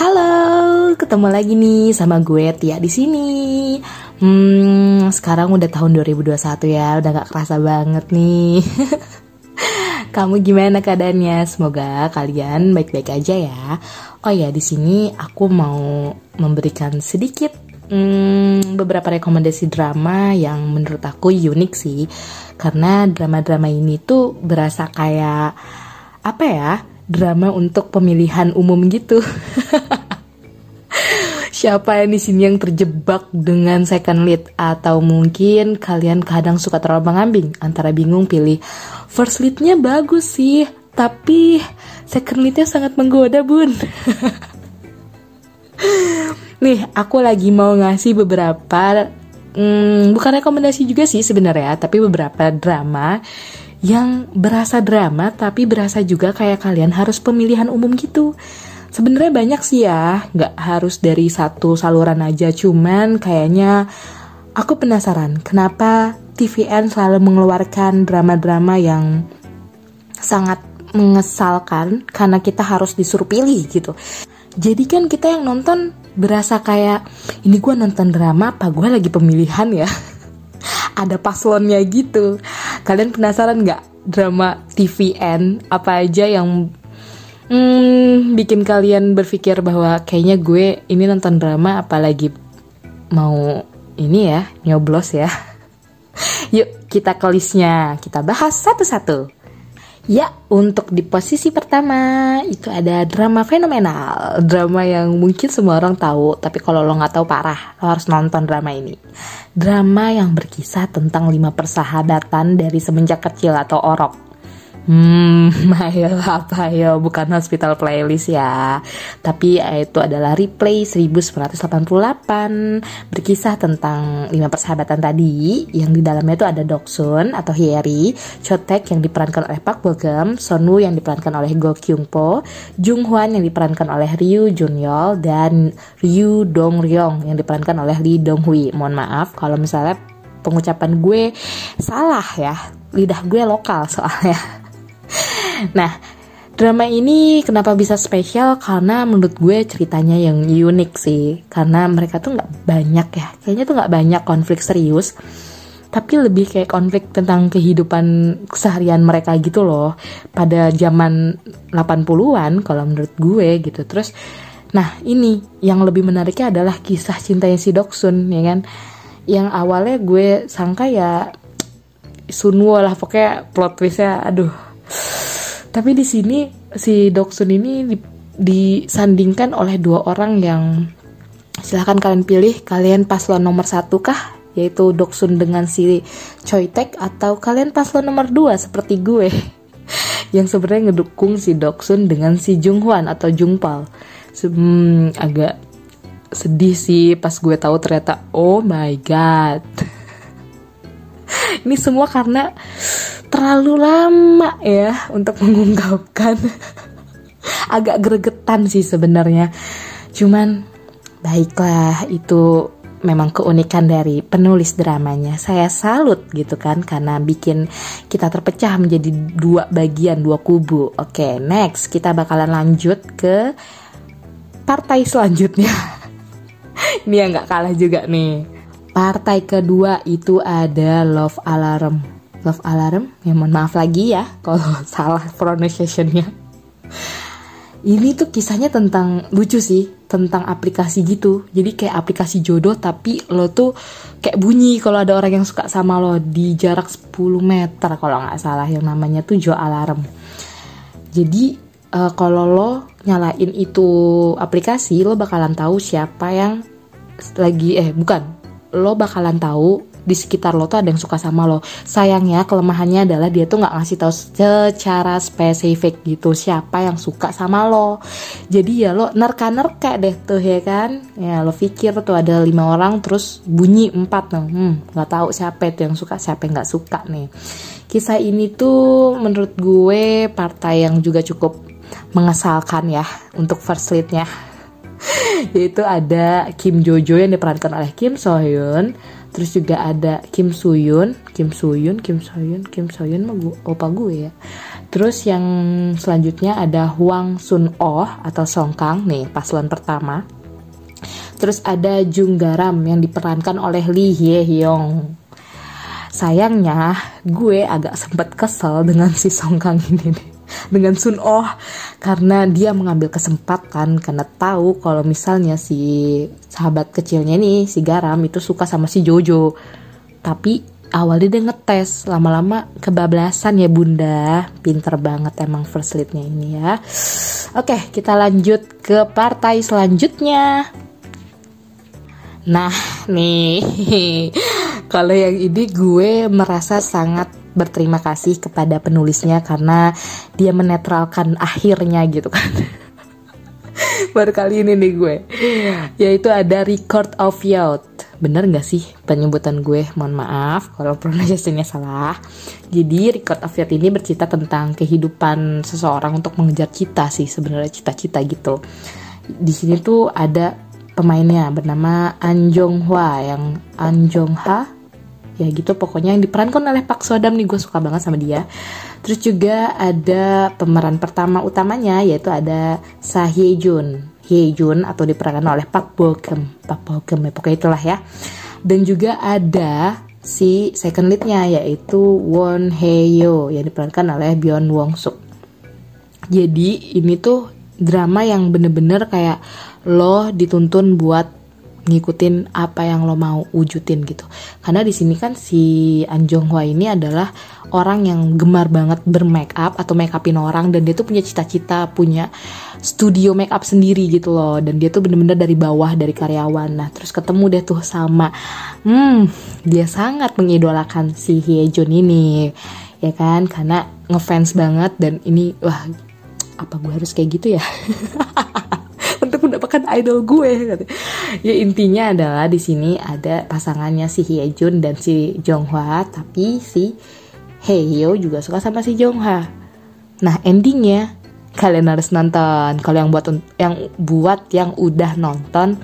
Halo, ketemu lagi nih sama gue Tia di sini. Hmm, sekarang udah tahun 2021 ya, udah gak kerasa banget nih. Kamu gimana keadaannya? Semoga kalian baik-baik aja ya. Oh ya, di sini aku mau memberikan sedikit hmm, beberapa rekomendasi drama yang menurut aku unik sih. Karena drama-drama ini tuh berasa kayak apa ya? drama untuk pemilihan umum gitu. Siapa yang di sini yang terjebak dengan second lead atau mungkin kalian kadang suka terlalu mengambing antara bingung pilih first leadnya bagus sih, tapi second leadnya sangat menggoda bun. Nih, aku lagi mau ngasih beberapa hmm, bukan rekomendasi juga sih sebenarnya, tapi beberapa drama yang berasa drama tapi berasa juga kayak kalian harus pemilihan umum gitu. Sebenarnya banyak sih ya, nggak harus dari satu saluran aja, cuman kayaknya aku penasaran kenapa TVN selalu mengeluarkan drama-drama yang sangat mengesalkan karena kita harus disuruh pilih gitu. Jadi kan kita yang nonton berasa kayak ini gue nonton drama apa gue lagi pemilihan ya. Ada paslonnya gitu Kalian penasaran nggak drama TVN apa aja yang hmm, bikin kalian berpikir bahwa kayaknya gue ini nonton drama apalagi mau ini ya nyoblos ya. Yuk kita ke listnya, kita bahas satu-satu. Ya, untuk di posisi pertama itu ada drama fenomenal, drama yang mungkin semua orang tahu, tapi kalau lo nggak tahu parah, lo harus nonton drama ini. Drama yang berkisah tentang lima persahabatan dari semenjak kecil atau orok Hmm, ayo apa yo bukan hospital playlist ya. Tapi eh, itu adalah replay 1988 berkisah tentang lima persahabatan tadi yang di dalamnya itu ada Doksun atau Hyeri, Chotek yang diperankan oleh Park Bo Gum, Sonu yang diperankan oleh Go Kyung Po, Jung Hwan yang diperankan oleh Ryu Jun Yol dan Ryu Dong Ryong yang diperankan oleh Lee Dong Hui. Mohon maaf kalau misalnya pengucapan gue salah ya. Lidah gue lokal soalnya. Nah, drama ini kenapa bisa spesial? Karena menurut gue ceritanya yang unik sih. Karena mereka tuh nggak banyak ya. Kayaknya tuh nggak banyak konflik serius. Tapi lebih kayak konflik tentang kehidupan keseharian mereka gitu loh. Pada zaman 80-an kalau menurut gue gitu. Terus Nah ini yang lebih menariknya adalah kisah cintanya si Doksun ya kan Yang awalnya gue sangka ya Sunwo lah pokoknya plot twistnya aduh tapi di sini si Doksun ini di, disandingkan oleh dua orang yang silahkan kalian pilih kalian paslon nomor satu kah? Yaitu Doksun dengan si Choi Tek atau kalian paslon nomor dua seperti gue? Yang sebenarnya ngedukung si Doksun dengan si Jung Hwan atau Jung Pal. Hmm, agak sedih sih pas gue tahu ternyata oh my god ini semua karena terlalu lama ya untuk mengungkapkan agak gregetan sih sebenarnya cuman baiklah itu memang keunikan dari penulis dramanya. Saya salut gitu kan karena bikin kita terpecah menjadi dua bagian, dua kubu. Oke, next kita bakalan lanjut ke partai selanjutnya. Ini yang gak kalah juga nih. Partai kedua itu ada Love Alarm. Love Alarm? Ya mohon maaf lagi ya kalau salah pronunciationnya. Ini tuh kisahnya tentang lucu sih tentang aplikasi gitu. Jadi kayak aplikasi jodoh tapi lo tuh kayak bunyi kalau ada orang yang suka sama lo di jarak 10 meter kalau nggak salah yang namanya tuh Jo Alarm. Jadi uh, kalau lo nyalain itu aplikasi lo bakalan tahu siapa yang lagi eh bukan lo bakalan tahu di sekitar lo tuh ada yang suka sama lo. Sayangnya kelemahannya adalah dia tuh nggak ngasih tahu secara spesifik gitu siapa yang suka sama lo. Jadi ya lo nerka-nerka deh tuh ya kan? Ya lo pikir tuh ada lima orang terus bunyi empat. Nih hmm nggak tahu siapa itu yang suka siapa yang nggak suka nih. Kisah ini tuh menurut gue partai yang juga cukup mengesalkan ya untuk first leadnya yaitu ada Kim Jojo yang diperankan oleh Kim So Hyun terus juga ada Kim Suyun Kim Suyun Kim Soyun Kim Soyun mah gue, opa gue ya Terus yang selanjutnya ada Huang Sun Oh atau Song Kang nih paslon pertama. Terus ada Jung Garam yang diperankan oleh Lee Hye Hyung. Sayangnya gue agak sempat kesel dengan si Song Kang ini nih dengan Sun Oh karena dia mengambil kesempatan karena tahu kalau misalnya si sahabat kecilnya nih si Garam itu suka sama si Jojo. Tapi awalnya dia ngetes lama-lama kebablasan ya bunda. Pinter banget emang first leadnya ini ya. Oke kita lanjut ke partai selanjutnya. Nah nih kalau yang ini gue merasa sangat berterima kasih kepada penulisnya karena dia menetralkan akhirnya gitu kan. Baru kali ini nih gue. Yaitu ada record of youth. Bener gak sih penyebutan gue? Mohon maaf kalau pronunciasinya salah. Jadi record of youth ini bercerita tentang kehidupan seseorang untuk mengejar cita sih sebenarnya cita-cita gitu. Di sini tuh ada pemainnya bernama Anjong Hwa. Yang Anjong Ha ya gitu pokoknya yang diperankan oleh Pak Sodam nih gue suka banget sama dia. Terus juga ada pemeran pertama utamanya yaitu ada Sa Hye Jun. Hye Jun atau diperankan oleh Pak Bo Kem. Pak Bo Kem ya pokoknya itulah ya. Dan juga ada si second leadnya yaitu Won Hye Yo yang diperankan oleh Byeon Wong Suk. Jadi ini tuh drama yang bener-bener kayak lo dituntun buat ngikutin apa yang lo mau wujudin gitu. Karena di sini kan si Anjong Hwa ini adalah orang yang gemar banget bermake up atau make upin orang dan dia tuh punya cita-cita punya studio make up sendiri gitu loh dan dia tuh bener-bener dari bawah dari karyawan. Nah, terus ketemu deh tuh sama hmm, dia sangat mengidolakan si Hye Jun ini. Ya kan? Karena ngefans banget dan ini wah apa gue harus kayak gitu ya? mendapatkan idol gue ya intinya adalah di sini ada pasangannya si Hye Jun dan si Jong Hwa tapi si Hyo juga suka sama si Jong Ha nah endingnya kalian harus nonton. Kalau yang buat yang buat yang udah nonton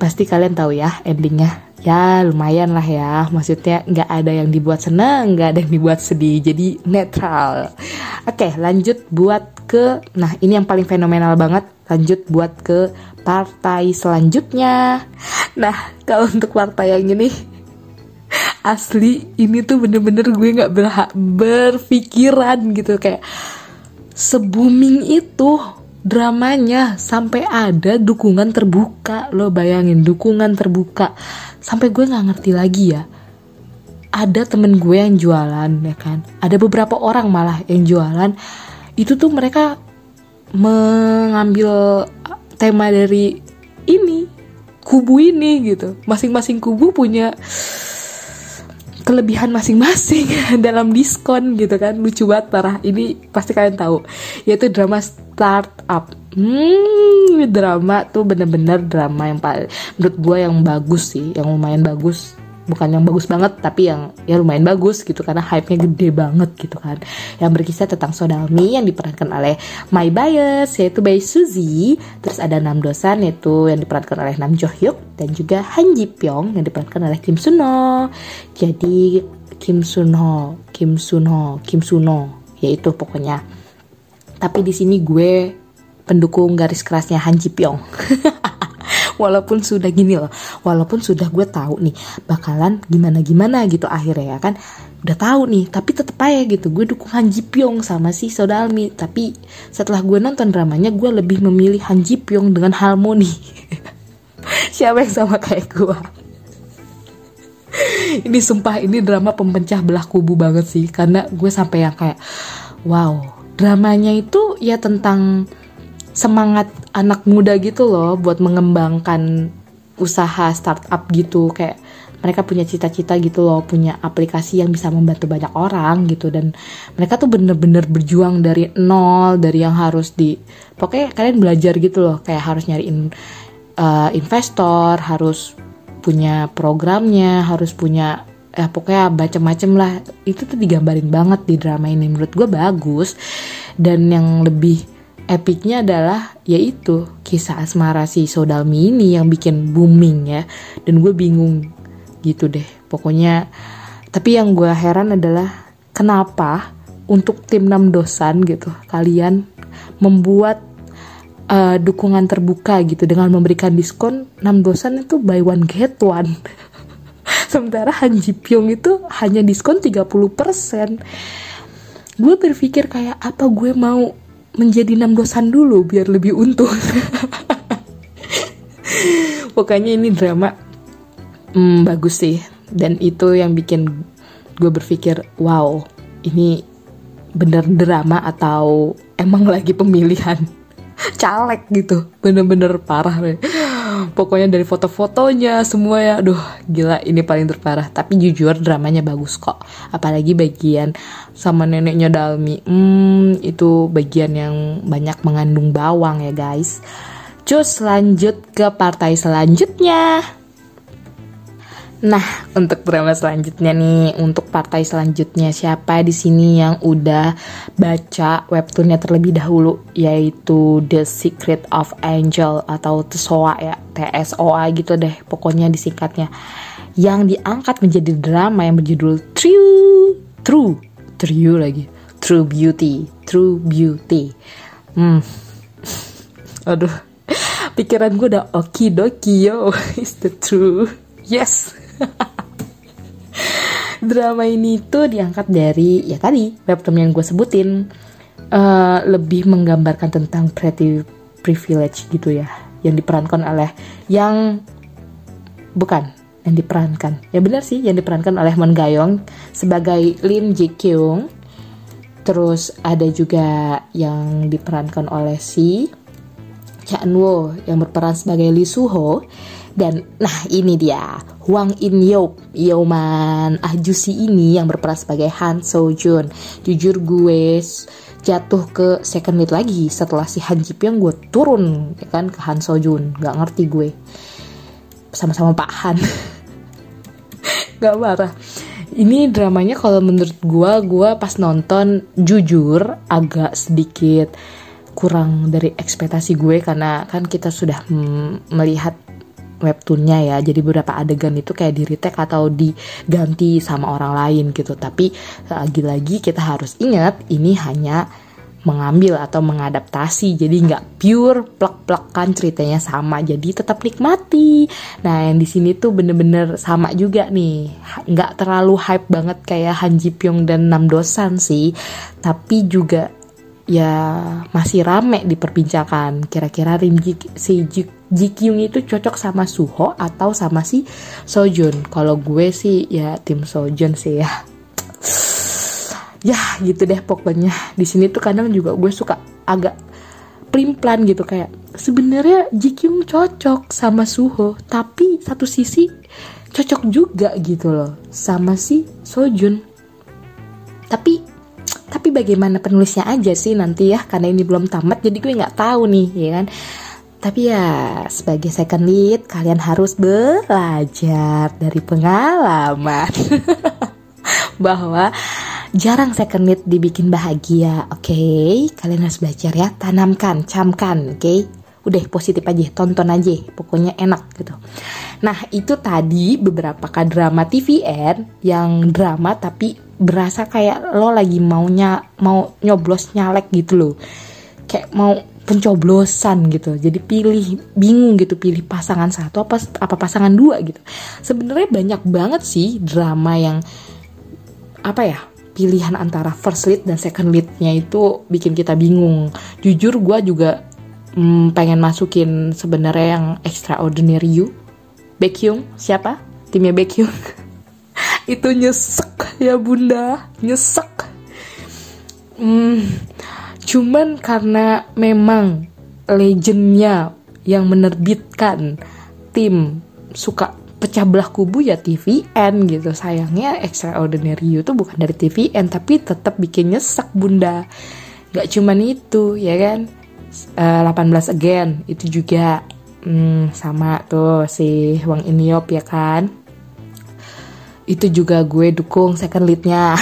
pasti kalian tahu ya endingnya ya lumayan lah ya. Maksudnya nggak ada yang dibuat seneng nggak ada yang dibuat sedih. Jadi netral. Oke lanjut buat ke nah ini yang paling fenomenal banget. Lanjut buat ke partai selanjutnya. Nah kalau untuk partai yang ini asli ini tuh bener-bener gue nggak berpikiran gitu. Kayak se booming itu dramanya sampai ada dukungan terbuka. Lo bayangin dukungan terbuka. Sampai gue nggak ngerti lagi ya. Ada temen gue yang jualan ya kan? Ada beberapa orang malah yang jualan. Itu tuh mereka mengambil tema dari ini kubu ini gitu. Masing-masing kubu punya kelebihan masing-masing dalam diskon gitu kan. Lucu banget parah. Ini pasti kalian tahu. Yaitu drama startup hmm drama tuh bener-bener drama yang paling menurut gue yang bagus sih yang lumayan bagus. Bukan yang bagus banget tapi yang ya lumayan bagus gitu karena hype-nya gede banget gitu kan. Yang berkisah tentang Sodalmi yang diperankan oleh My Bias yaitu Bae Suzy. Terus ada Nam Dosan yaitu yang diperankan oleh Nam Jo Hyuk. Dan juga Han Ji Pyong yang diperankan oleh Kim Suno jadi Kim Sunho Kim Sunho Kim Suno yaitu pokoknya tapi di sini gue pendukung garis kerasnya Han Ji Pyong. Walaupun sudah gini loh walaupun sudah gue tahu nih bakalan gimana gimana gitu akhirnya ya kan. Udah tahu nih tapi tetep aja gitu gue dukung Han Ji Pyong sama si Sodalmi tapi setelah gue nonton dramanya gue lebih memilih Han Ji Pyong dengan harmoni siapa yang sama kayak gue? Ini sumpah ini drama pempecah belah kubu banget sih. Karena gue sampai yang kayak wow dramanya itu ya tentang semangat anak muda gitu loh buat mengembangkan usaha startup gitu. Kayak mereka punya cita-cita gitu loh punya aplikasi yang bisa membantu banyak orang gitu. Dan mereka tuh bener-bener berjuang dari nol dari yang harus di pokoknya kalian belajar gitu loh. Kayak harus nyariin uh, investor harus punya programnya harus punya ya pokoknya macem-macem lah. Itu tuh digambarin banget di drama ini. Menurut gue bagus. Dan yang lebih epicnya adalah yaitu kisah asmara si Sodalmi ini yang bikin booming ya. Dan gue bingung gitu deh. Pokoknya tapi yang gue heran adalah kenapa untuk tim 6 dosan gitu kalian membuat uh, dukungan terbuka gitu dengan memberikan diskon 6 dosan itu buy one get one sementara Han Ji Pyong itu hanya diskon 30% gue berpikir kayak apa gue mau menjadi 6 dosan dulu biar lebih untung? Pokoknya ini drama hmm, bagus sih. Dan itu yang bikin gue berpikir wow ini bener drama atau emang lagi pemilihan? Caleg gitu bener-bener parah deh pokoknya dari foto-fotonya semua ya. Aduh gila ini paling terparah. Tapi jujur dramanya bagus kok. Apalagi bagian sama neneknya Dalmi. Hmm itu bagian yang banyak mengandung bawang ya guys. Cus lanjut ke partai selanjutnya Nah, untuk drama selanjutnya nih, untuk partai selanjutnya siapa di sini yang udah baca webtoonnya terlebih dahulu yaitu The Secret of Angel atau TSOA ya, TSOA gitu deh, pokoknya disingkatnya. Yang diangkat menjadi drama yang berjudul True True True lagi. True Beauty, True Beauty. Hmm. Aduh. Pikiran gue udah okidoki yo, is the true. Yes. drama ini tuh diangkat dari ya tadi webtoon yang gue sebutin. Uh, lebih menggambarkan tentang pretty privilege gitu ya yang diperankan oleh yang bukan yang diperankan. Ya benar sih yang diperankan oleh Mon Gayong sebagai Lim Ji Kyung terus ada juga yang diperankan oleh si Cha Wo yang berperan sebagai Lee Suho dan nah ini dia. Hwang In Yeop Yeoman. Ahjusi ini yang berperan sebagai Han So Jun Jujur gue jatuh ke second lead lagi setelah si Han Ji Pyong gue turun ya kan ke Han So Jun Gak ngerti gue. Sama-sama Pak Han. Gak marah. Ini dramanya kalau menurut gue gue pas nonton jujur agak sedikit kurang dari ekspektasi gue karena kan kita sudah melihat webtoonnya ya. Jadi beberapa adegan itu kayak di retake atau diganti sama orang lain gitu. Tapi lagi-lagi kita harus ingat ini hanya mengambil atau mengadaptasi. Jadi nggak pure plek-plekan ceritanya sama. Jadi tetap nikmati. Nah yang di sini tuh bener-bener sama juga nih. Nggak terlalu hype banget kayak Han Ji Pyong dan Nam Dosan sih. Tapi juga ya masih rame diperbincangkan. Kira-kira Rim Ji, si Ji, Kyung itu cocok sama Suho atau sama si Sojun? Kalau gue sih ya tim Sojun sih ya. Ya gitu deh pokoknya. Di sini tuh kadang juga gue suka agak plan gitu kayak sebenarnya Ji Kyung cocok sama Suho, tapi satu sisi cocok juga gitu loh sama si Sojun. Tapi tapi bagaimana penulisnya aja sih nanti ya karena ini belum tamat jadi gue nggak tahu nih ya kan tapi ya sebagai second lead kalian harus belajar dari pengalaman bahwa jarang second lead dibikin bahagia oke okay? kalian harus belajar ya tanamkan camkan oke okay? udah positif aja tonton aja pokoknya enak gitu nah itu tadi beberapa drama TVN yang drama tapi berasa kayak lo lagi maunya mau nyoblos nyalek gitu loh kayak mau pencoblosan gitu. Jadi pilih bingung gitu pilih pasangan satu apa apa pasangan dua gitu. Sebenarnya banyak banget sih drama yang apa ya pilihan antara first lead dan second leadnya itu bikin kita bingung. Jujur gue juga hmm, pengen masukin sebenarnya yang extraordinary you. Baekhyun siapa? Timnya Baekhyun. Itu nyesek ya bunda. Nyesek. Hmm, cuman karena memang legendnya yang menerbitkan tim suka pecah belah kubu ya TVN gitu. Sayangnya Extraordinary You tuh bukan dari TVN tapi tetap bikin nyesek bunda. Gak cuman itu ya kan? Uh, eh, 18 again itu juga. Hmm, sama tuh si Wang Iniop ya kan? Itu juga gue dukung second leadnya.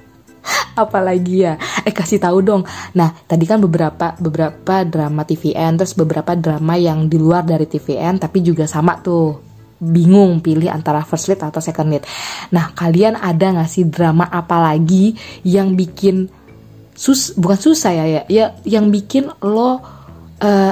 Apalagi ya eh kasih tahu dong. Nah tadi kan beberapa beberapa drama TVN terus beberapa drama yang di luar dari TVN tapi juga sama tuh. Bingung pilih antara first lead atau second lead. Nah, kalian ada gak sih drama apa lagi yang bikin sus bukan susah ya ya, ya yang bikin lo uh,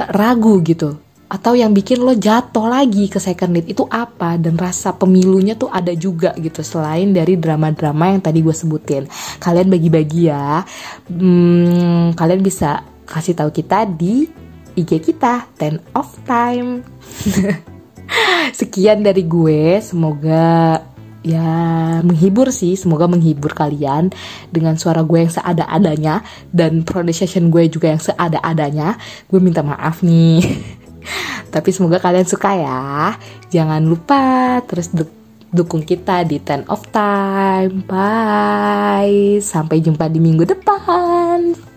ragu gitu atau yang bikin lo jatuh lagi ke second lead itu apa dan rasa pemilunya tuh ada juga gitu selain dari drama-drama yang tadi gue sebutin kalian bagi-bagi ya hmm, kalian bisa kasih tahu kita di IG kita ten of time Sekian dari gue, semoga ya menghibur sih, semoga menghibur kalian dengan suara gue yang seada-adanya dan pronunciation gue juga yang seada-adanya. Gue minta maaf nih. Tapi semoga kalian suka ya. Jangan lupa terus du dukung kita di Ten of Time. Bye. Sampai jumpa di minggu depan.